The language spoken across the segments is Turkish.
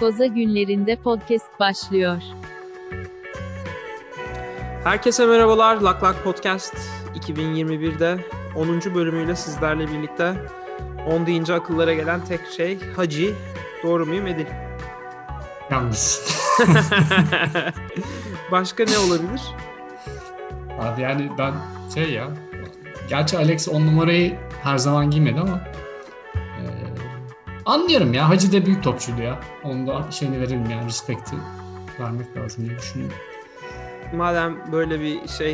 Koza günlerinde podcast başlıyor. Herkese merhabalar. Lak Lak Podcast 2021'de 10. bölümüyle sizlerle birlikte 10 deyince akıllara gelen tek şey Hacı. Doğru muyum Edil? Yanlış. Başka ne olabilir? Abi yani ben şey ya gerçi Alex on numarayı her zaman giymedi ama anlıyorum ya Hacı da büyük topçuydu ya. Onun da şeyini verelim yani respekti vermek lazım diye düşünüyorum. Madem böyle bir şey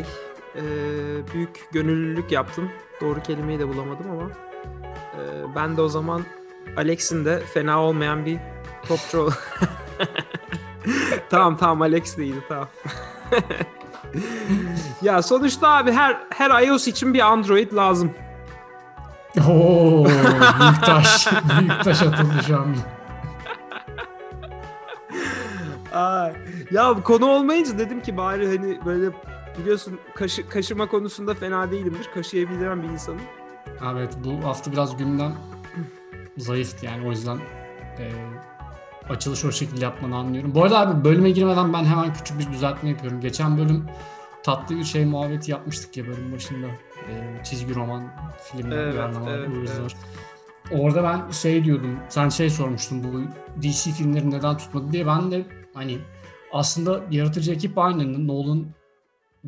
e, büyük gönüllülük yaptın. Doğru kelimeyi de bulamadım ama e, ben de o zaman Alex'in de fena olmayan bir topçu tamam tamam Alex de iyiydi tamam. ya sonuçta abi her her iOS için bir Android lazım. Oo büyük taş. büyük taş atıldı şu an. Ay. Ya konu olmayınca dedim ki bari hani böyle biliyorsun kaşı, kaşıma konusunda fena değilimdir. Kaşıyabilen bir insanım. Evet bu hafta biraz gündem zayıftı yani o yüzden e, açılış o şekilde yapmanı anlıyorum. Bu arada abi bölüme girmeden ben hemen küçük bir düzeltme yapıyorum. Geçen bölüm tatlı bir şey muhabbeti yapmıştık ya bölüm başında. E, çizgi roman filmler, Evet, uyarlamalar, evet, zıvır. evet. Orada ben şey diyordum, sen şey sormuştun bu DC filmleri neden tutmadı diye. Ben de hani aslında yaratıcı ekip aynı, Nolan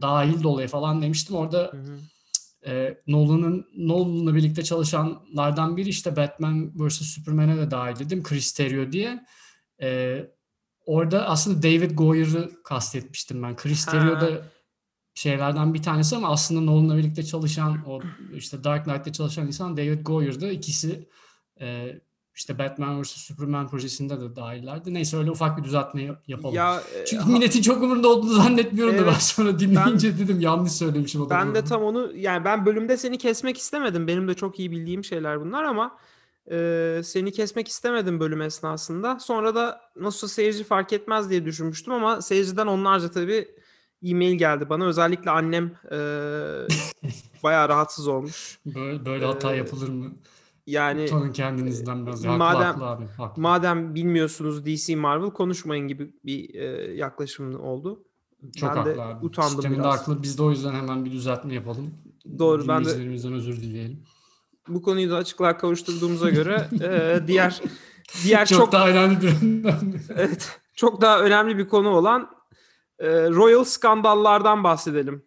dahil de olaya falan demiştim. Orada Hı hı. e, Nolan'ın Nolan'la birlikte çalışanlardan biri işte Batman vs Superman'e de dahil dedim Chris Terrio diye. E, orada aslında David Goyer'ı kastetmiştim ben. Chris. Terrio da şeylerden bir tanesi ama aslında Nolan'la birlikte çalışan o işte Dark Knight'te çalışan insan David Goyer'dı. İkisi e, işte Batman vs Superman projesinde de dahillerdi. Neyse öyle ufak bir düzeltme yap- yapalım. Ya e, Çünkü ha- milletin çok umurunda olduğunu zannetmiyorum da ben Evet, sonra dinleyince dedim yanlış söylemişim. o Ben de tam onu yani ben bölümde seni kesmek istemedim. Benim de çok iyi bildiğim şeyler bunlar ama e, seni kesmek istemedim bölüm esnasında. Sonra da nasıl seyirci fark etmez diye düşünmüştüm ama seyirciden onlarca tabii e-mail geldi bana. Özellikle annem e, bayağı rahatsız olmuş. Böyle, böyle hata Ee, yapılır mı? Yani Utanın kendinizden biraz. Haklı, madem- haklı abi. Haklı. madem bilmiyorsunuz DC Marvel konuşmayın gibi bir e, yaklaşım oldu. Çok ben de haklı abi. utandım Sisteminde biraz. haklı. Biz de o yüzden hemen bir düzeltme yapalım. Doğru, ben de- özür dileyelim. Bu konuyu da açıklığa kavuşturduğumuza göre e, diğer diğer çok, çok daha önemli bir Evet. Çok daha önemli bir konu olan e, Royal skandallardan bahsedelim.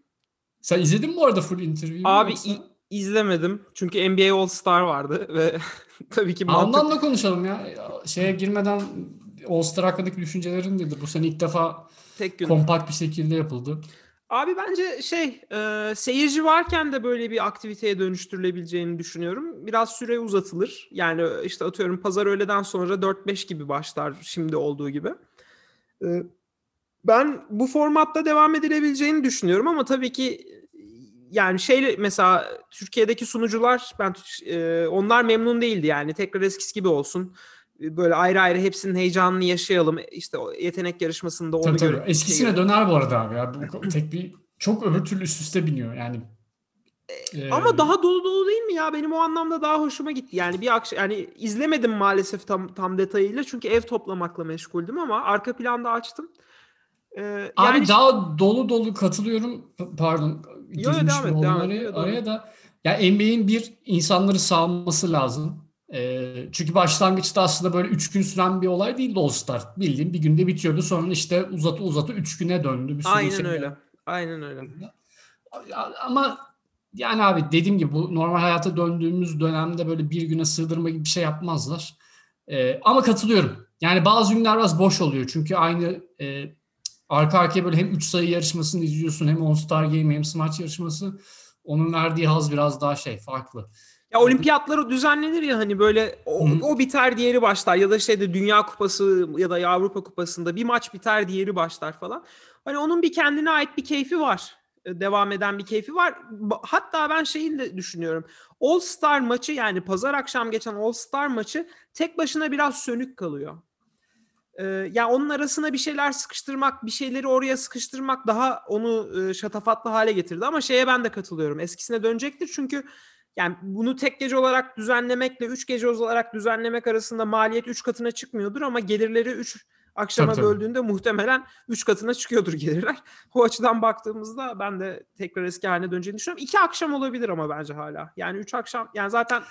Sen izledin mi bu arada full interview'u? Abi yoksa? i- izlemedim. Çünkü NBA All Star vardı ve tabii ki mantık... ondan da konuşalım ya. Şeye girmeden All-Star hakkındaki düşüncelerin nedir? Bu sene ilk defa tek gün. kompakt bir şekilde yapıldı. Abi bence şey e, seyirci varken de böyle bir aktiviteye dönüştürülebileceğini düşünüyorum. Biraz süre uzatılır. Yani işte atıyorum pazar öğleden sonra 4-5 gibi başlar şimdi olduğu gibi. E, ben bu formatta devam edilebileceğini düşünüyorum ama tabii ki yani şey mesela Türkiye'deki sunucular ben e, onlar memnun değildi yani tekrar eskisi gibi olsun. E, Böyle ayrı ayrı hepsinin heyecanını yaşayalım. İşte o yetenek yarışmasında onu Tabii tabii. Eskisine şey- döner bu arada abi. Ya. Bu tek bir çok öbür türlü üst üste biniyor yani. Ee, Ama daha dolu dolu değil mi ya? Benim o anlamda daha hoşuma gitti. Yani bir akşam yani izlemedim maalesef tam tam detayıyla çünkü ev toplamakla meşguldüm ama arka planda açtım. Ee, Abi yani daha dolu dolu katılıyorum. Pardon. Yo, devam et, devam et. araya, da ya NBA'in bir insanları sağlaması lazım. Ee, çünkü başlangıçta aslında böyle 3 gün süren bir olay değildi All Star. Bildiğin bir günde bitiyordu. Sonra işte uzatı uzatı 3 güne döndü. Bir aynen şey- öyle. Aynen öyle. Ama yani abi dediğim gibi bu normal hayata döndüğümüz dönemde böyle bir güne sığdırma gibi bir şey yapmazlar. Ee, ama katılıyorum. Yani bazı günler biraz boş oluyor. Çünkü aynı e, arka arkaya böyle hem 3 sayı yarışmasını izliyorsun hem All Star Game hem smaç yarışması. Onun verdiği haz biraz daha şey farklı. Ya olimpiyatlar düzenlenir ya hani böyle o, Hı. o biter diğeri başlar ya da şeyde Dünya Kupası ya da Avrupa Kupası'nda bir maç biter diğeri başlar falan. Hani onun bir kendine ait bir keyfi var. E, Devam eden bir keyfi var. Hatta ben şeyi de düşünüyorum. All Star maçı yani pazar akşam geçen All Star maçı tek başına biraz sönük kalıyor. Ee, yani onun arasına bir şeyler sıkıştırmak, bir şeyleri oraya sıkıştırmak daha onu e, şatafatlı hale getirdi. Ama şeye ben de katılıyorum. Eskisine dönecektir çünkü yani bunu tek gece olarak düzenlemekle üç gece olarak düzenlemek arasında maliyet üç katına çıkmıyordur ama gelirleri üç akşama Tabii, tabii. böldüğünde muhtemelen üç katına çıkıyordur gelirler. O açıdan baktığımızda ben de tekrar eski haline döneceğini düşünüyorum. İki akşam olabilir ama bence hala. Yani üç akşam yani zaten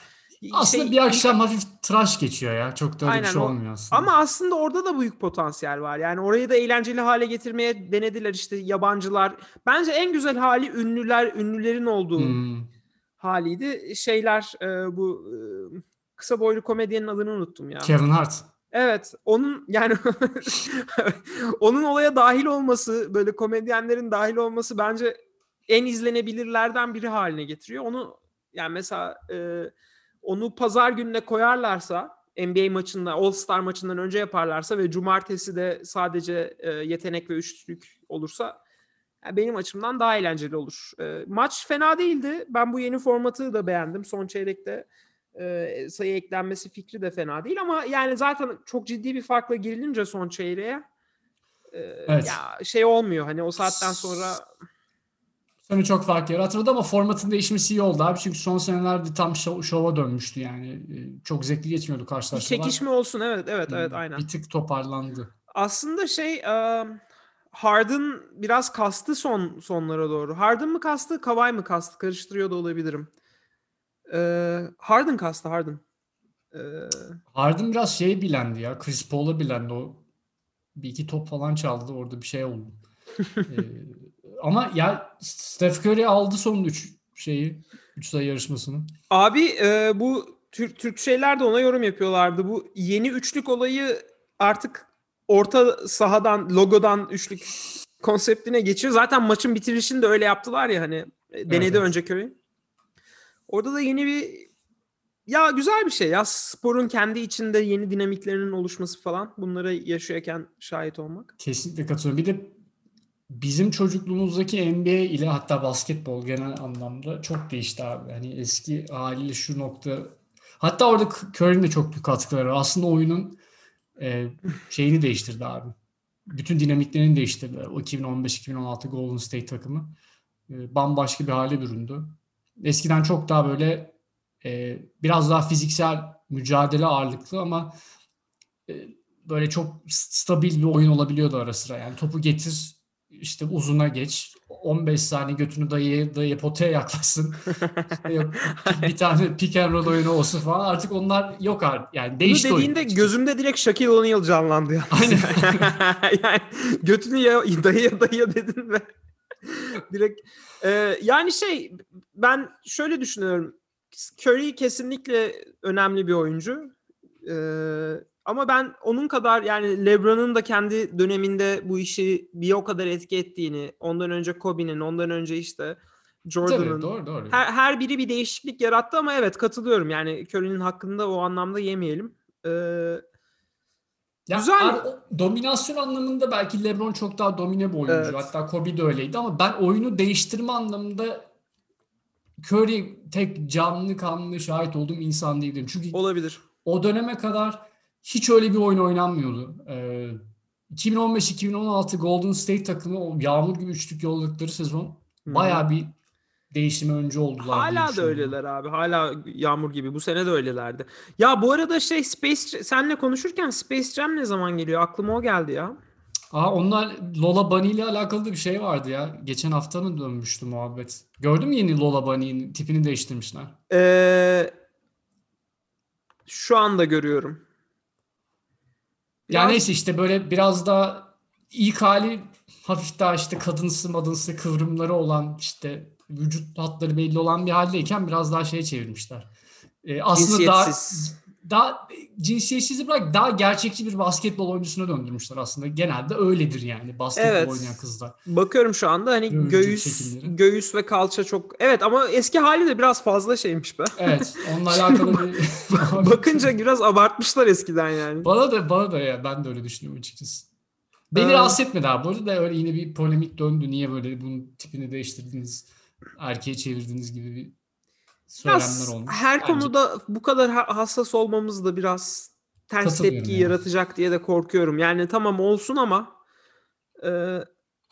Aslında şey- bir akşam hafif tıraş geçiyor ya. Çok da öyle Aynen, bir şey olmuyor aslında. Ama aslında orada da büyük potansiyel var. Yani orayı da eğlenceli hale getirmeye denediler işte yabancılar. Bence en güzel hali ünlüler, ünlülerin olduğu Hmm. haliydi. Şeyler e, bu e, kısa boylu komedyenin adını unuttum ya. Kevin Hart. Evet, onun yani onun olaya dahil olması, böyle komedyenlerin dahil olması bence en izlenebilirlerden biri haline getiriyor. Onu yani mesela e, onu pazar gününe koyarlarsa NBA maçında, All Star maçından önce yaparlarsa ve cumartesi de sadece e, yetenek ve üçlük olursa yani benim açımdan daha eğlenceli olur. E, maç fena değildi. Ben bu yeni formatı da beğendim. Son çeyrekte e, sayı eklenmesi fikri de fena değil ama yani zaten çok ciddi bir farkla girilince son çeyreğe e, Evet. ya şey olmuyor hani o saatten sonra Sonu çok fark yaratmadı ama formatın değişmesi iyi oldu abi. Çünkü son senelerde tam şov, şova dönmüştü yani. Ee, Çok zevkli geçmiyordu bir karşılaşmalar. çekişme olsun evet evet evet Hmm, aynen. Bir tık toparlandı. Aslında şey e, Harden biraz kastı son sonlara doğru. Harden mı kastı, Kawhi mı kastı? Karıştırıyor da olabilirim. E, Harden kastı, Harden. E, Harden biraz şey bilendi ya. Chris Paul'a bilendi o. Bir iki top falan çaldı. Orada bir şey oldu. Ee, ama ya Steph Curry aldı sonunda üç şeyi. Üç sayı yarışmasını. Abi e, bu Türk Türk şeyler de ona yorum yapıyorlardı. Bu yeni üçlük olayı artık orta sahadan, logodan üçlük konseptine geçiyor. Zaten maçın bitirişini de öyle yaptılar ya hani e, denedi evet. önce Curry. Orada da yeni bir ya güzel bir şey ya sporun kendi içinde yeni dinamiklerinin oluşması falan bunlara yaşıyorken şahit olmak. Kesinlikle katılıyorum. Bir de bizim çocukluğumuzdaki NBA ile hatta basketbol genel anlamda çok değişti abi. Hani eski haliyle şu nokta hatta orada Curry'nin de çok büyük katkıları. Aslında oyunun e, şeyini değiştirdi abi. Bütün dinamiklerini değiştirdi. O 2015-2016 Golden State takımı e, bambaşka bir hale büründü. Eskiden çok daha böyle e, biraz daha fiziksel mücadele ağırlıklı ama e, böyle çok stabil bir oyun olabiliyordu ara sıra. Yani topu getir işte uzuna geç. 15 saniye götünü dayı dayı potaya. İşte yok, bir tane pick and roll oyunu olsun falan. Artık onlar yok artık. Yani Bunu değişti oyun. dediğinde gözümde direkt Shaquille O'Neal canlandı ya. Aynen. yani götünü ya, dayıya dayıya dedin ve direkt e, yani şey ben şöyle düşünüyorum. Curry kesinlikle önemli bir oyuncu. E, ama ben onun kadar yani LeBron'un da kendi döneminde bu işi bir o kadar etki ettiğini, ondan önce Kobe'nin, ondan önce işte Jordan'ın her, her biri bir değişiklik yarattı ama evet katılıyorum. Yani Curry'nin hakkında o anlamda yemeyelim. Ee, Ya Güzel. o dominasyon anlamında belki LeBron çok daha domine bir oyuncu. Evet. Hatta Kobe de öyleydi ama ben oyunu değiştirme anlamında Curry tek canlı kanlı şahit olduğum insan değilim. Çünkü olabilir. o döneme kadar hiç öyle bir oyun oynanmıyordu. Ee, 2015-2016 Golden State takımı o yağmur gibi üçlük yolladıkları sezon Hı. bayağı bir değişime öncü oldular. Hala da öyleler abi. Hala yağmur gibi. Bu sene de öylelerdi. Ya bu arada şey Space senle konuşurken Space Jam ne zaman geliyor? Aklıma o geldi ya. Aa, onlar Lola Bunny ile alakalı da bir şey vardı ya. Geçen hafta mı dönmüştü muhabbet? Gördün mü yeni Lola Bunny'nin tipini değiştirmişler. Ee, şu anda görüyorum. Ya Biraz- neyse işte böyle biraz daha ilk hali hafif daha işte kadınsı madınsı kıvrımları olan işte vücut hatları belli olan bir haldeyken biraz daha şeye çevirmişler. Ee, aslında daha. Daha cinsiyetsiz bırak daha gerçekçi bir basketbol oyuncusuna döndürmüşler aslında. Genelde öyledir yani basketbol Evet. oynayan kızlar. Bakıyorum şu anda hani göğüs şekilleri. göğüs ve kalça çok evet ama eski hali de biraz fazla şeymiş be. Evet, onunla alakalı bir Bakınca biraz abartmışlar eskiden yani. Bana da bana da ya ben de öyle düşünüyorum açıkçası. Beni Ee, rahatsız etmedi abi. Bu arada öyle yine bir polemik döndü. Niye böyle bunun tipini değiştirdiniz, erkeğe çevirdiniz gibi bir söylemler olmuş. her Bence konuda bu kadar ha- hassas olmamız da biraz ters tepki yani. yaratacak diye de korkuyorum. Yani tamam olsun ama e,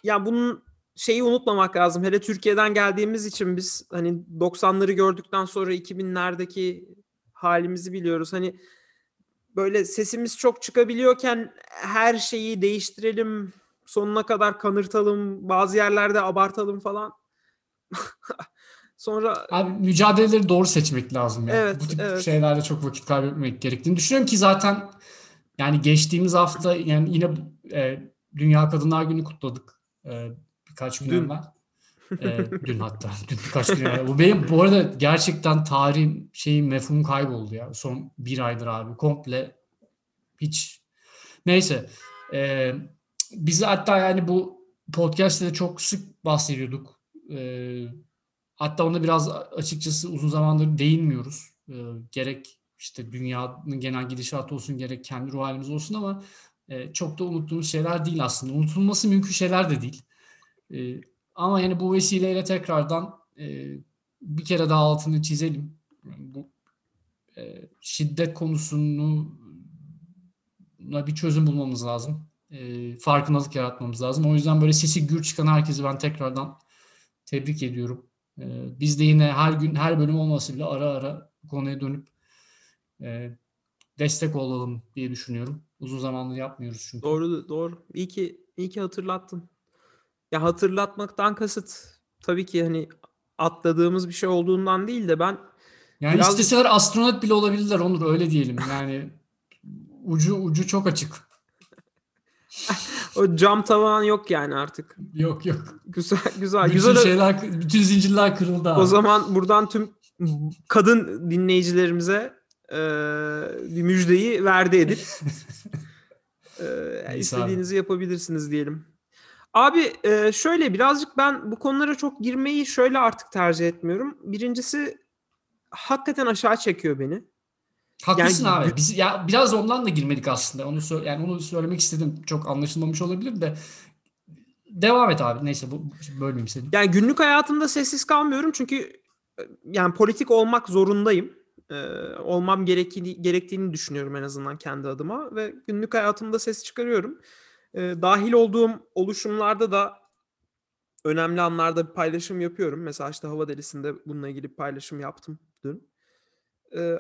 ya bunun şeyi unutmamak lazım. Hele Türkiye'den geldiğimiz için biz hani 90'ları gördükten sonra 2000'lerdeki halimizi biliyoruz. Hani böyle sesimiz çok çıkabiliyorken her şeyi değiştirelim, sonuna kadar kanırtalım, bazı yerlerde abartalım falan. Sonra Abi mücadeleleri doğru seçmek lazım. Ya. Evet, Bu tip evet. şeylerde çok vakit kaybetmek gerektiğini düşünüyorum ki zaten yani geçtiğimiz hafta yani yine e, Dünya Kadınlar Günü kutladık. E, birkaç gün Dün. evvel. E, dün hatta. Dün birkaç gün evvel. Bu benim bu arada gerçekten tarihin şeyin mefhumu kayboldu ya. Son bir aydır abi. Komple hiç neyse. E, biz hatta yani bu podcast'te de çok sık bahsediyorduk. E, Hatta ona biraz açıkçası uzun zamandır değinmiyoruz. Ee, gerek işte dünyanın genel gidişatı olsun gerek kendi ruh halimiz olsun ama e, çok da unuttuğumuz şeyler değil aslında. Unutulması mümkün şeyler de değil. E, ama yani bu vesileyle tekrardan e, bir kere daha altını çizelim. Bu e, şiddet konusunu bir çözüm bulmamız lazım. E, farkındalık yaratmamız lazım. O yüzden böyle sesi gür çıkan herkesi ben tekrardan tebrik ediyorum. Ee, biz de yine her gün her bölüm olmasa bile ara ara konuya dönüp e, destek olalım diye düşünüyorum. Uzun zamandır yapmıyoruz çünkü. Doğru doğru. İyi ki iyi ki hatırlattın. Ya hatırlatmaktan kasıt tabii ki hani atladığımız bir şey olduğundan değil de ben Yani biraz- isteseler astronot bile olabilirler Onur öyle diyelim. Yani ucu ucu çok açık. O cam tavan yok yani artık. Yok yok. Güzel güzel Bütün güzel. şeyler bütün zincirler kırıldı abi. O zaman buradan tüm kadın dinleyicilerimize e, bir müjdeyi verdi Edip. E, abi. istediğinizi yapabilirsiniz diyelim. Abi e, şöyle birazcık ben bu konulara çok girmeyi şöyle artık tercih etmiyorum. Birincisi hakikaten aşağı çekiyor beni. Haklısın Yani- abi. Biz ya biraz ondan da girmedik aslında. Onu sö- yani onu söylemek istedim. Çok anlaşılmamış olabilir de devam et abi. Neyse bu bölmeyeyim seni. Yani günlük hayatımda sessiz kalmıyorum çünkü e, yani politik olmak zorundayım. Ee, olmam gerektiğini, gerektiğini düşünüyorum en azından kendi adıma ve günlük hayatımda ses çıkarıyorum. Ee, dahil olduğum oluşumlarda da önemli anlarda bir paylaşım yapıyorum. Mesela işte Hava Delisi'nde bununla ilgili paylaşım yaptım dün.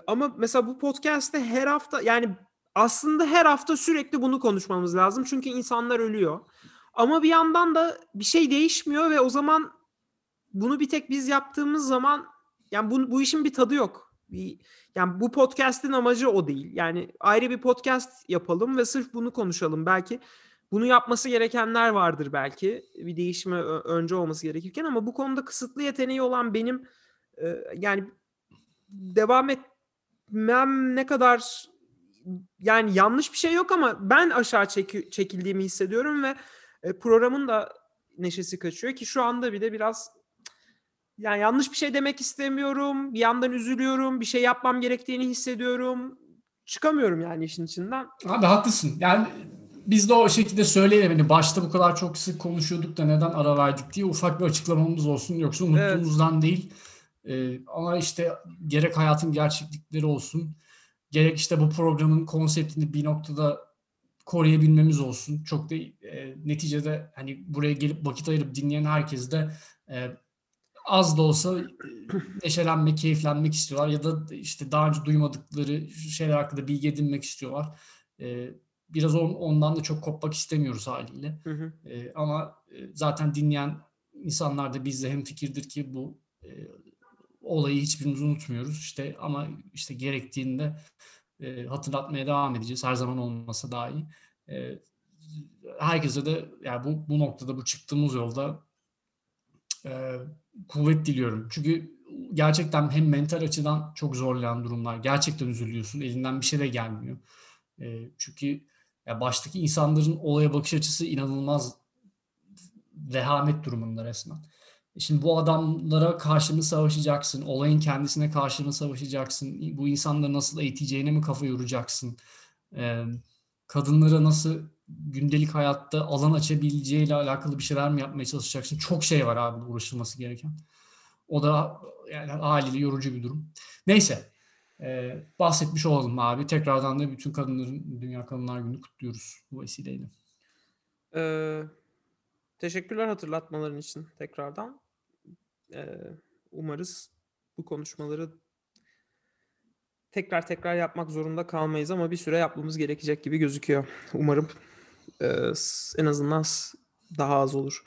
Ama mesela bu podcast'te her hafta yani aslında her hafta sürekli bunu konuşmamız lazım. Çünkü insanlar ölüyor. Ama bir yandan da bir şey değişmiyor ve o zaman bunu bir tek biz yaptığımız zaman yani bu, bu işin bir tadı yok. Bir, yani bu podcast'in amacı o değil. Yani ayrı bir podcast yapalım ve sırf bunu konuşalım. Belki bunu yapması gerekenler vardır belki. Bir değişime önce olması gerekirken ama bu konuda kısıtlı yeteneği olan benim yani devam etmem ne kadar yani yanlış bir şey yok ama ben aşağı çeki- çekildiğimi hissediyorum ve e, programın da neşesi kaçıyor ki şu anda bile biraz yani yanlış bir şey demek istemiyorum. Bir yandan üzülüyorum. Bir şey yapmam gerektiğini hissediyorum. Çıkamıyorum yani işin içinden. Abi haklısın. Yani biz de o şekilde söyleyelim. Hani başta bu kadar çok sık konuşuyorduk da neden ara verdik diye ufak bir açıklamamız olsun. Yoksa unuttuğumuzdan değil. Ee, ama işte gerek hayatın gerçeklikleri olsun. Gerek işte bu programın konseptini bir noktada koruyabilmemiz olsun. Çok da e, neticede hani buraya gelip vakit ayırıp dinleyen herkes de e, az da olsa e, neşelenmek, keyiflenmek istiyorlar ya da işte daha önce duymadıkları şeyler hakkında bilgi edinmek istiyorlar. E, biraz on- ondan da çok kopmak istemiyoruz haliyle. Hı hı. E, ama e, zaten dinleyen insanlar da bizle hem fikirdir ki bu e, olayı hiçbirimiz unutmuyoruz. İşte ama işte gerektiğinde e, hatırlatmaya devam edeceğiz. Her zaman olmasa daha iyi. E, herkese de yani bu bu noktada bu çıktığımız yolda e, kuvvet diliyorum. Çünkü gerçekten hem mental açıdan çok zorlayan durumlar. Gerçekten üzülüyorsun. Elinden bir şey de gelmiyor. E, çünkü ya baştaki insanların olaya bakış açısı inanılmaz vehamet durumunda resmen. E Şimdi bu adamlara karşı mı savaşacaksın? Olayın kendisine karşı mı savaşacaksın? Bu insanları nasıl eğiteceğine mi kafa yoracaksın? Ee, kadınlara nasıl gündelik hayatta alan açabileceğiyle alakalı bir şeyler mi yapmaya çalışacaksın? Çok şey var abi uğraşılması gereken. O da yani haliyle yorucu bir durum. Neyse. Ee, bahsetmiş olalım abi. Tekrardan da bütün kadınların Dünya Kadınlar Günü kutluyoruz bu vesileyle. Ee, Teşekkürler hatırlatmaların için tekrardan. Umarız bu konuşmaları tekrar tekrar yapmak zorunda kalmayız ama bir süre yapmamız gerekecek gibi gözüküyor. Umarım e, en azından daha az olur.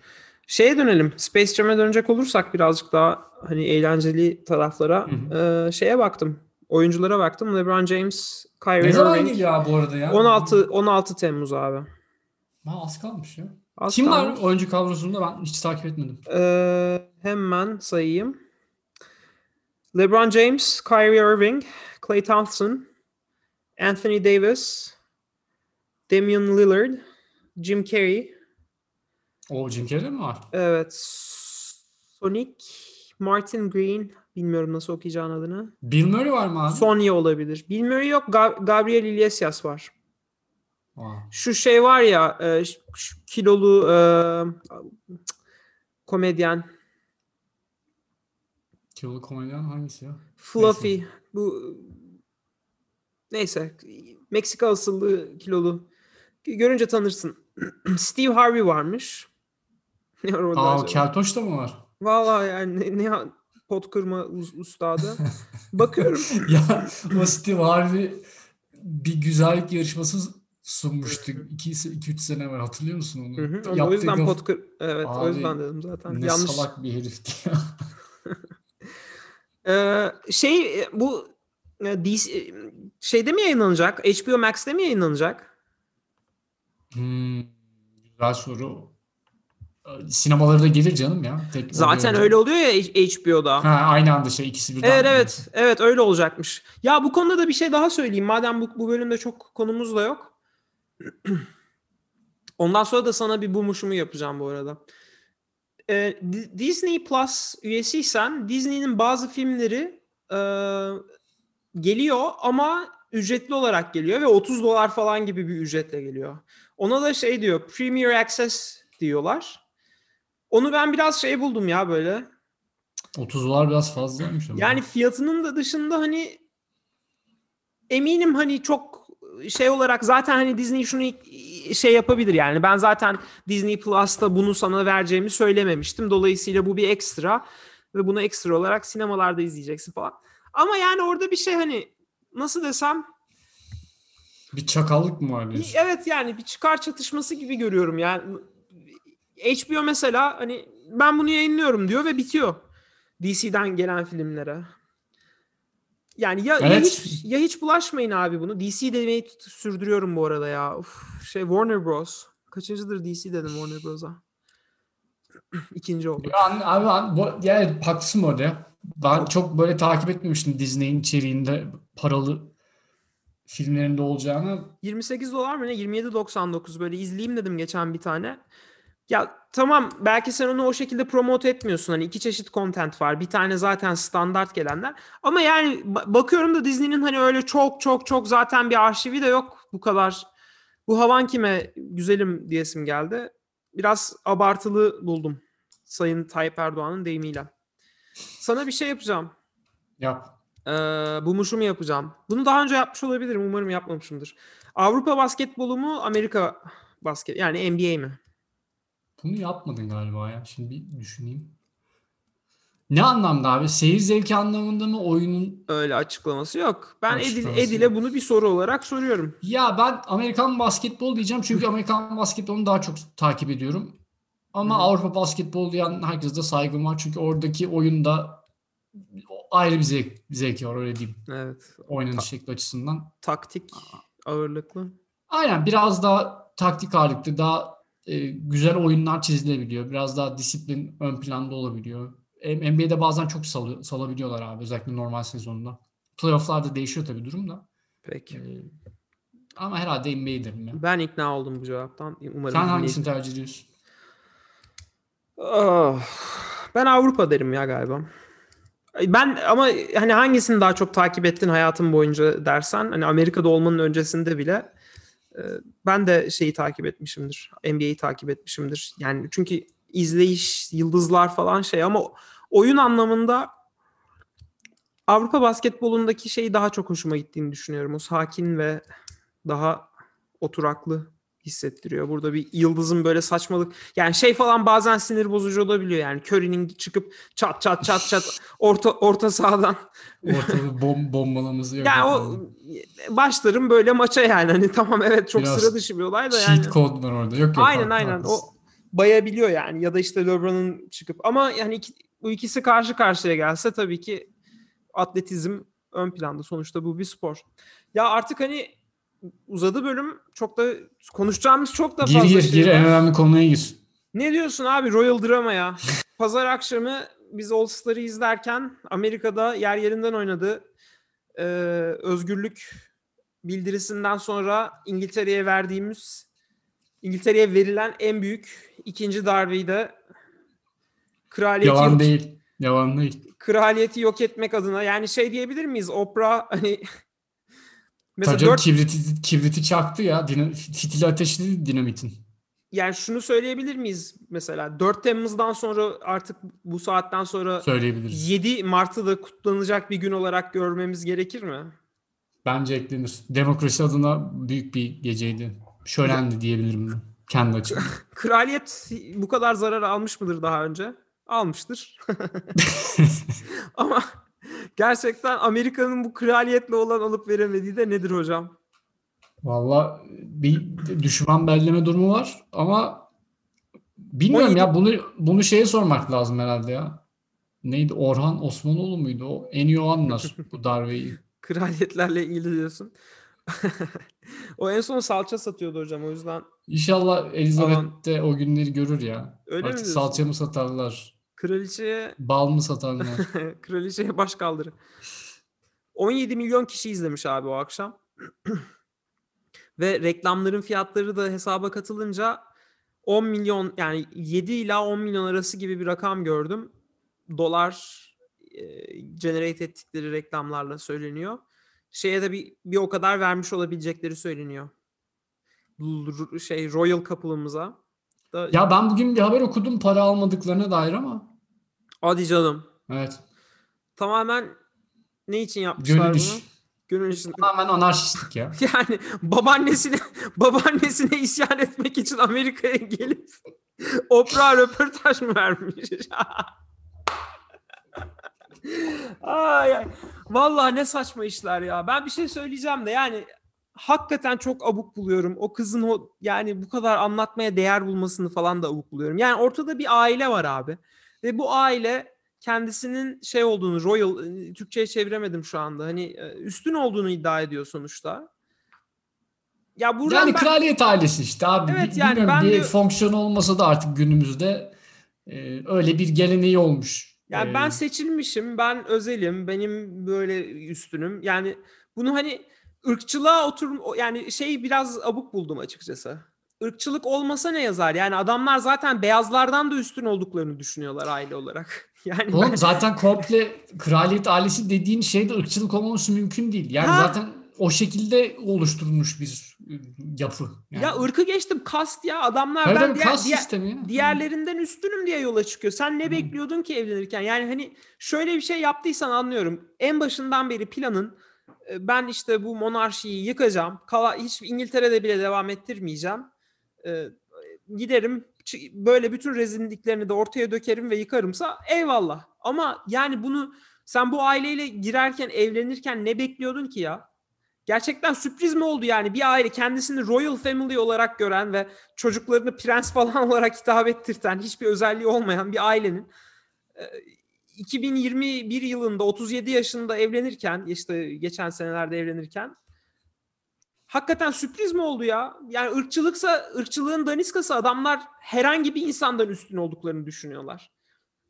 Şeye dönelim. Space Jam'e dönecek olursak birazcık daha hani eğlenceli taraflara. Hı e, şeye baktım. Oyunculara baktım. LeBron James, Kyrie Ne zaman Irving. geliyor abi bu arada ya? 16 16 Temmuz abi. Ha, az kalmış ya. Az Kim var kalmış. oyuncu kadrosunda ben hiç takip etmedim. Ee, hemen sayayım. LeBron James, Kyrie Irving, Klay Thompson, Anthony Davis, Damian Lillard, Jim Carrey, O Jim Carrey mi var? evet, Sonic, Martin Green, bilmiyorum nasıl okuyacağın adını. Bill Murray var mı abi? Sonya olabilir. Bilmiyorum yok. Ga- Gabriel Iglesias var. Aa, Şu şey var ya, e, kilolu e, komedyen. Kilolu komedyen hangisi ya? Fluffy. Bu neyse. Meksika asıllı kilolu. Görünce tanırsın. Steve Harvey varmış. Ne var orada Aa acaba? Keltoş da mı var? Vallahi yani ne, ne pot kırma us- ustadı. Bakıyorum. ya o Steve Harvey bir güzellik yarışması sunmuştu. 2-3 sene var hatırlıyor musun onu? Hı hı. Onu- o yüzden pot kır... Evet o Abi, yüzden dedim zaten. Ne Yanlış. salak bir herifti ya. Ee, şey bu e, DC, şeyde mi yayınlanacak? HBO Max'te mi yayınlanacak? Hmm, güzel soru. Sinemalara da gelir canım ya. Tek Zaten öyle oluyor ya HBO'da. Ha, aynı anda şey ikisi birden. Evet evet. Evet öyle olacakmış. Ya bu konuda da bir şey daha söyleyeyim. Madem bu, bu bölümde çok konumuz da yok. Ondan sonra da sana bir bumuşumu yapacağım bu arada. Di- Disney Plus üyesiysen Disney'nin bazı filmleri e, geliyor ama ücretli olarak geliyor ve 30 dolar falan gibi bir ücretle geliyor. Ona da şey diyor Premier Access diyorlar. Onu ben biraz şey buldum ya böyle. 30 dolar biraz fazlaymış ama. Yani fiyatının da dışında hani eminim hani çok şey olarak zaten hani Disney şunu şey yapabilir yani ben zaten Disney Plus'ta bunu sana vereceğimi söylememiştim. Dolayısıyla bu bir ekstra ve bunu ekstra olarak sinemalarda izleyeceksin falan. Ama yani orada bir şey hani nasıl desem bir çakallık mı var evet yani bir çıkar çatışması gibi görüyorum yani. HBO mesela hani ben bunu yayınlıyorum diyor ve bitiyor. DC'den gelen filmlere. Yani ya, ya Evet. hiç ya hiç bulaşmayın abi bunu. DC demeyi sürdürüyorum bu arada ya. Uf, şey Warner Bros. Kaçıncıdır DC dedim Warner Bros'a. İkinci oldu. Ya, abi, abi bu, yani haklısın ya. Ben çok böyle takip etmemiştim Disney'in içeriğinde paralı filmlerinde olacağını. 28 dolar mı ne? 27.99 böyle izleyeyim dedim geçen bir tane. Ya tamam belki sen onu o şekilde promote etmiyorsun. Hani iki çeşit content var. Bir tane zaten standart gelenler. Ama yani ba- bakıyorum da Disney'nin hani öyle çok çok çok zaten bir arşivi de yok bu kadar. Bu havan kime güzelim diyesim geldi. Biraz abartılı buldum. Sayın Tayyip Erdoğan'ın deyimiyle. Sana bir şey yapacağım. Yap. Ee, bulmuşumu yapacağım. Bunu daha önce yapmış olabilirim. Umarım yapmamışımdır. Avrupa basketbolu mu, Amerika basket yani NBA mi? Bunu yapmadın galiba ya. Şimdi bir düşüneyim. Ne anlamda abi? Seyir zevki anlamında mı oyunun? Öyle açıklaması yok. Ben Edil, Açıklaması Edil'e yok. bunu bir soru olarak soruyorum. Ya ben Amerikan basketbol diyeceğim çünkü Amerikan basketbolunu daha çok takip ediyorum. Ama Hı. Avrupa basketbol diyen herkese de saygım var. Çünkü oradaki oyunda ayrı bir zevk, zevki var öyle diyeyim. Evet. Oynanış Ta- şekli açısından. taktik ağırlıklı. Aynen biraz daha taktik ağırlıklı, daha e, güzel oyunlar çizilebiliyor. Biraz daha disiplin ön planda olabiliyor. M- NBA'de bazen çok salı- salabiliyorlar abi özellikle normal sezonda. Playoff'larda değişiyor tabii durum da. Peki. E, ama herhalde NBA derim ya. Ben ikna oldum bu cevaptan. Umarım Sen hangisini tercih ediyorsun? Ah, ben Avrupa derim ya galiba. Ben ama hani hangisini daha çok takip ettin hayatın boyunca dersen hani Amerika'da olmanın öncesinde bile e, ben de şeyi takip etmişimdir. NBA'yi takip etmişimdir. Yani çünkü izleyiş, yıldızlar falan şey ama oyun anlamında Avrupa basketbolundaki şey daha çok hoşuma gittiğini düşünüyorum. O sakin ve daha oturaklı hissettiriyor. Burada bir yıldızın böyle saçmalık yani şey falan bazen sinir bozucu olabiliyor yani Curry'nin çıkıp çat çat çat çat orta orta sahadan Ortalığı bom, bombalaması yok. yani o başlarım böyle maça yani hani tamam evet çok Biraz sıra dışı bir olay da cheat yani. code var orada. Yok yok. Aynen haklı, aynen haklısın. o bayabiliyor yani ya da işte LeBron'un çıkıp ama yani iki, bu ikisi karşı karşıya gelse tabii ki atletizm ön planda sonuçta bu bir spor. Ya artık hani uzadı bölüm çok da konuşacağımız çok da Gir fazla gir şey gir var. en önemli konuya gir. Ne diyorsun abi Royal Drama ya? Pazar akşamı biz All Star'ı izlerken Amerika'da yer yerinden oynadı. Ee, özgürlük bildirisinden sonra İngiltere'ye verdiğimiz İngiltere'ye verilen en büyük ikinci darbeyi de kraliyeti Yalan yok, değil. Yalan değil. kraliyeti yok etmek adına yani şey diyebilir miyiz? Oprah hani mesela Tabii canım, dört, kibriti, kibriti çaktı ya. Dina, fitili ateşledi dinamitin. yani şunu söyleyebilir miyiz mesela 4 Temmuz'dan sonra artık bu saatten sonra Söyleyebiliriz. 7 Mart'ı da kutlanacak bir gün olarak görmemiz gerekir mi? Bence eklenir. Demokrasi adına büyük bir geceydi. Şölendi diyebilirim ben. Kendi açımdan. Kraliyet bu kadar zarar almış mıdır daha önce? Almıştır. Ama gerçekten Amerika'nın bu kraliyetle olan alıp veremediği de nedir hocam? Valla bir düşman belleme durumu var ama bilmiyorum 17 ya bunu bunu şeye sormak lazım herhalde ya. Neydi Orhan Osmanoğlu muydu o? En iyi o anlar bu darbeyi. Kraliyetlerle ilgili diyorsun. o en son salça satıyordu hocam o yüzden İnşallah Elizabeth de o günleri görür ya. Öyle mi Artık diyorsun? salça mı satarlar? Kraliçeye Bal mı satarlar? kraliçeye baş kaldırı. 17 milyon kişi izlemiş abi o akşam. Ve reklamların fiyatları da hesaba katılınca 10 milyon yani 7 ila 10 milyon arası gibi bir rakam gördüm. Dolar e, generate ettikleri reklamlarla söyleniyor. Şeye de bir, bir o kadar vermiş olabilecekleri söyleniyor. Şey Royal Couple'ımıza. Da, ya ben bugün bir haber okudum para almadıklarına dair ama. Hadi canım. Evet. Tamamen ne için yapmışlar Gönül bunu? Gönül. Tamamen anarşistlik ya. Yani babaannesine babaannesine isyan etmek için Amerika'ya gelip Oprah röportaj mı vermiş? Ay, ay. Vallahi ne saçma işler ya. Ben bir şey söyleyeceğim de yani hakikaten çok abuk buluyorum. O kızın o yani bu kadar anlatmaya değer bulmasını falan da abuk buluyorum. Yani ortada bir aile var abi. Ve bu aile kendisinin şey olduğunu royal Türkçe'ye çeviremedim şu anda. Hani üstün olduğunu iddia ediyor sonuçta. Ya buradan Yani ben- kraliyet ailesi işte abi. Evet, Bi- yani Bilmiyorum ben bir de- fonksiyon olmasa da artık günümüzde e, öyle bir geleneği olmuş. Yani E, ben seçilmişim, ben özelim, benim böyle üstünüm. Yani bunu hani ırkçılığa otur yani şey biraz abuk buldum açıkçası. Irkçılık olmasa ne yazar? Yani adamlar zaten beyazlardan da üstün olduklarını düşünüyorlar aile olarak. Yani Oğlum ben- zaten komple kraliyet ailesi dediğin şeyde ırkçılık olmaması mümkün değil. Yani Ha. zaten o şekilde oluşturulmuş bir yapı. Yani. ya ırkı geçtim kast ya adamlar Tabii ben diğer, diğer- sistemi. ya. diğerlerinden üstünüm diye yola çıkıyor. Sen ne Hı. bekliyordun ki evlenirken? Yani hani şöyle bir şey yaptıysan anlıyorum. En başından beri planın e, ben işte bu monarşiyi yıkacağım. Kala, hiç İngiltere'de bile devam ettirmeyeceğim. E, giderim böyle bütün rezilliklerini de ortaya dökerim ve yıkarımsa eyvallah. Ama yani bunu sen bu aileyle girerken evlenirken ne bekliyordun ki ya? Gerçekten sürpriz mi oldu yani bir aile kendisini royal family olarak gören ve çocuklarını prens falan olarak hitap ettirten hiçbir özelliği olmayan bir ailenin e, 2021 yılında 37 yaşında evlenirken işte geçen senelerde evlenirken hakikaten sürpriz mi oldu ya? Yani ırkçılıksa ırkçılığın daniskası adamlar herhangi bir insandan üstün olduklarını düşünüyorlar.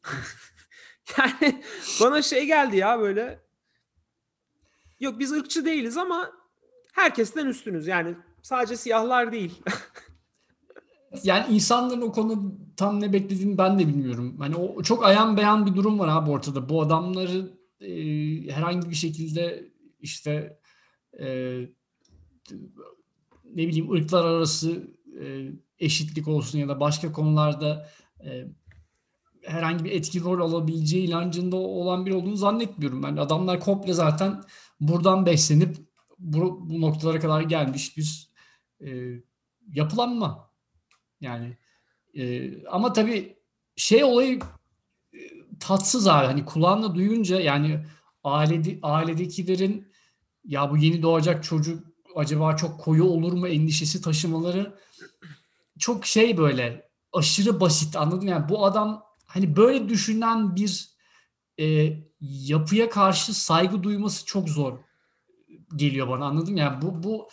yani bana şey geldi ya böyle yok biz ırkçı değiliz ama herkesten üstünüz. Yani sadece siyahlar değil. Yani insanların o konu tam ne beklediğini ben de bilmiyorum. Hani o çok ayan beyan bir durum var abi ortada. Bu adamları e, herhangi bir şekilde işte e, ne bileyim ırklar arası e, eşitlik olsun ya da başka konularda e, herhangi bir etki rol alabileceği inancında olan bir olduğunu zannetmiyorum. Ben adamlar komple zaten buradan beslenip bu, bu noktalara kadar gelmiş bir e, yapılanma. Yani e, ama tabii şey olayı e, tatsız abi. Hani kulağınla duyunca yani ailede, ailedekilerin ya bu yeni doğacak çocuk acaba çok koyu olur mu endişesi taşımaları çok şey böyle aşırı basit anladın yani bu adam hani böyle düşünen bir e, yapıya karşı saygı duyması çok zor geliyor bana anladın mı? Yani bu bu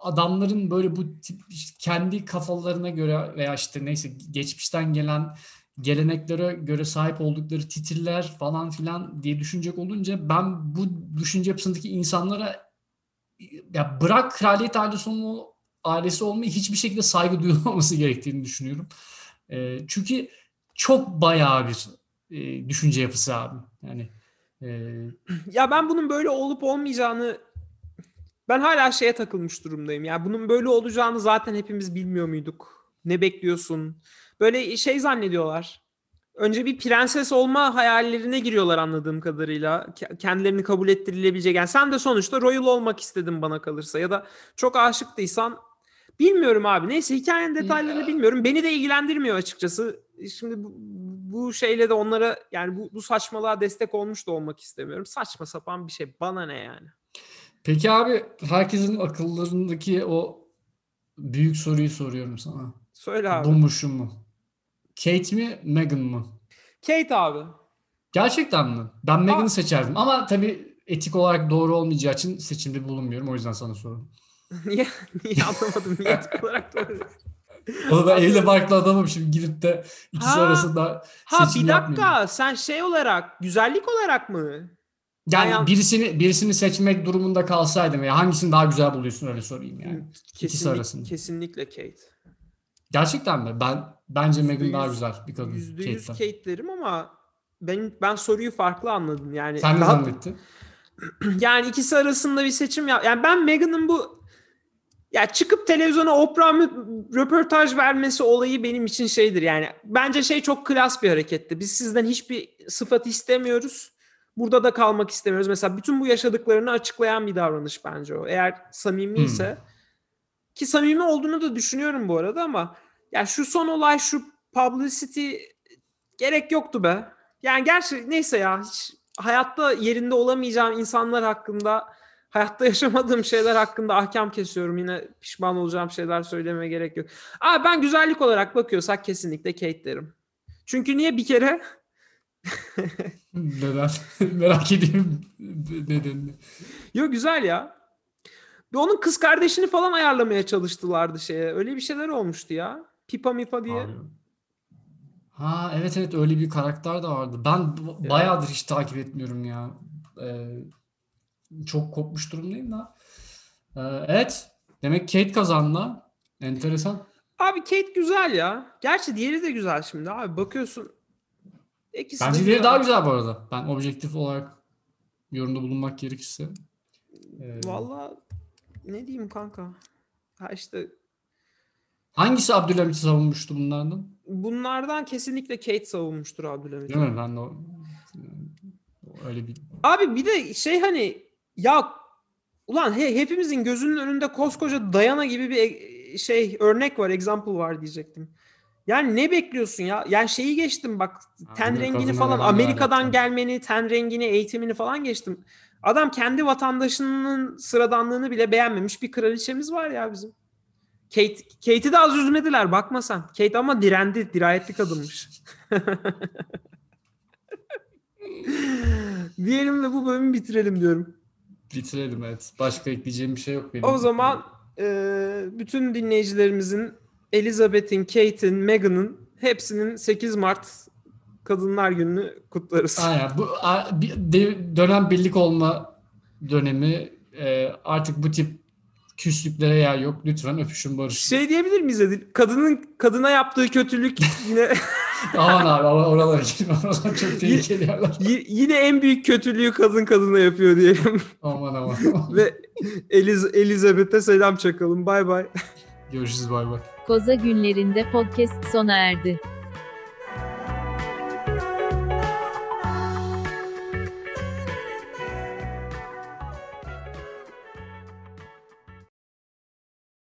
adamların böyle bu tip kendi kafalarına göre veya işte neyse geçmişten gelen geleneklere göre sahip oldukları titirler falan filan diye düşünecek olunca ben bu düşünce yapısındaki insanlara ya bırak kraliyet ailesi, olma, ailesi olmayı hiçbir şekilde saygı duyulmaması gerektiğini düşünüyorum. E, çünkü çok bayağı bir e, düşünce yapısı abi. Yani e, Ya ben bunun böyle olup olmayacağını ben hala şeye takılmış durumdayım. Ya bunun böyle olacağını zaten hepimiz bilmiyor muyduk? Ne bekliyorsun? Böyle şey zannediyorlar. Önce bir prenses olma hayallerine giriyorlar anladığım kadarıyla. Kendilerini kabul ettirilebilecek. Yani sen de sonuçta royal olmak istedin bana kalırsa. Ya da çok aşıktıysan bilmiyorum abi. Neyse hikayenin detaylarını Ya. bilmiyorum. Beni de ilgilendirmiyor açıkçası. Şimdi bu, bu şeyle de onlara yani bu, bu saçmalığa destek olmuş da olmak istemiyorum. Saçma sapan bir şey. Bana ne yani? Peki abi herkesin akıllarındaki o büyük soruyu soruyorum sana. Söyle abi. Bu mu şu mu? Kate mi Meghan mı? Kate abi. Gerçekten mi? Ben Meghan'ı seçerdim ama tabii etik olarak doğru olmayacağı için seçimde bulunmuyorum. O yüzden sana sordum. niye, niye anlamadım? Niye etik olarak doğru? Oğlum ben evli barklı adamım şimdi gidip de ikisi Ha. arasında Ha seçim bir dakika yapmayayım. sen şey olarak güzellik olarak mı? Yani Bayan- birisini birisini seçmek durumunda kalsaydım ya hangisini daha güzel buluyorsun öyle sorayım yani. İkisi Kesinlik, arasında. kesinlikle Kate. Gerçekten mi? Ben bence Meghan daha güzel bir kadın. Yüzde yüz Kate'den. Kate derim ama ben ben soruyu farklı anladım. Yani Sen ne daha- zannettin? yani ikisi arasında bir seçim yap. Yani ben Meghan'ın bu ya çıkıp televizyona Oprah röportaj vermesi olayı benim için şeydir. Yani bence şey çok klas bir hareketti. Biz sizden hiçbir sıfat istemiyoruz. Burada da kalmak istemiyoruz. Mesela bütün bu yaşadıklarını açıklayan bir davranış bence o. Eğer samimiyse ki samimi olduğunu da düşünüyorum bu arada ama ya şu son olay şu publicity gerek yoktu be. Yani gerçi neyse ya hiç hayatta yerinde olamayacağım insanlar hakkında hayatta yaşamadığım şeyler hakkında ahkam kesiyorum. Yine pişman olacağım şeyler söylemeye gerek yok. Aa ben güzellik olarak bakıyorsak kesinlikle Kate derim. Çünkü niye bir kere Neden? Merak ediyorum nedenini. Yo güzel ya. Ve onun kız kardeşini falan ayarlamaya çalıştılardı şeye. Öyle bir şeyler olmuştu ya. Pipa mipa diye. Abi. Ha evet evet öyle bir karakter de vardı. Ben b- Ya. bayağıdır hiç takip etmiyorum ya. Ee, çok kopmuş durumdayım da. Ee, evet. Demek Kate kazandı. Enteresan. Abi Kate güzel ya. Gerçi diğeri de güzel şimdi abi. Bakıyorsun. İkisi de Bence diğeri daha güzel bu arada. Ben objektif olarak yorumda bulunmak gerekirse. Ee, Valla ne diyeyim kanka. Ha işte hangisi Abdülhamit'i savunmuştu bunlardan? bunlardan kesinlikle Kate savunmuştur Abdülhamit. Değil mi? Ben de o, öyle bir Abi bir de şey hani ya ulan he- hepimizin gözünün önünde koskoca Dayana gibi bir e- şey örnek var, example var diyecektim. Yani ne bekliyorsun ya? Yani şeyi geçtim bak ten de rengini falan Amerika'dan alakalı? gelmeni, ten rengini, eğitimini falan geçtim. Adam kendi vatandaşının sıradanlığını bile beğenmemiş bir kraliçemiz var ya bizim. Kate, Kate'i de az üzmediler bakma sen. Kate ama direndi, dirayetli kadınmış. Diyelim ve bu bölümü bitirelim diyorum. bitirelim evet. Başka ekleyeceğim bir şey yok benim. O zaman e, bütün dinleyicilerimizin Elizabeth'in, Kate'in, Meghan'ın hepsinin 8 Mart Kadınlar Günü'nü kutlarız. Aynen. Bu a- bir de- dönem birlik olma dönemi e, artık bu tip küslüklere yer yok. Lütfen öpüşün barışın. Şey diyebilir miyiz Edil? Kadının kadına yaptığı kötülük yine Aman abi oralara girme. Oralar çok tehlikeli yerler. y- yine en büyük kötülüğü kadın kadına yapıyor diyelim. Aman aman. Ve Eliz Elizabeth'e selam çakalım. Bay bay. Görüşürüz bay bay. Koza günlerinde podcast sona erdi.